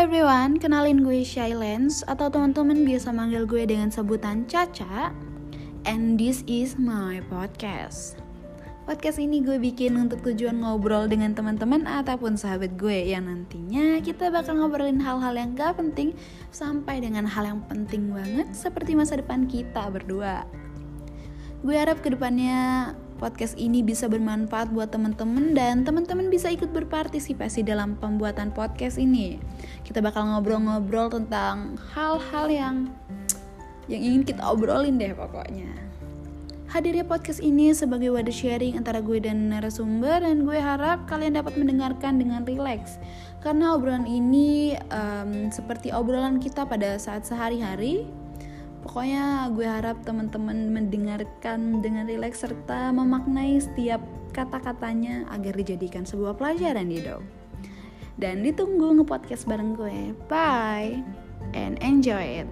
everyone, kenalin gue Shylens atau teman-teman biasa manggil gue dengan sebutan Caca. And this is my podcast. Podcast ini gue bikin untuk tujuan ngobrol dengan teman-teman ataupun sahabat gue yang nantinya kita bakal ngobrolin hal-hal yang gak penting sampai dengan hal yang penting banget seperti masa depan kita berdua. Gue harap ke depannya podcast ini bisa bermanfaat buat teman-teman dan teman-teman bisa ikut berpartisipasi dalam pembuatan podcast ini. Kita bakal ngobrol-ngobrol tentang hal-hal yang yang ingin kita obrolin deh pokoknya. Hadirnya podcast ini sebagai wadah sharing antara gue dan narasumber dan gue harap kalian dapat mendengarkan dengan rileks karena obrolan ini um, seperti obrolan kita pada saat sehari-hari Pokoknya gue harap teman-teman mendengarkan dengan rileks serta memaknai setiap kata-katanya agar dijadikan sebuah pelajaran di hidup. Dan ditunggu nge-podcast bareng gue. Bye and enjoy it.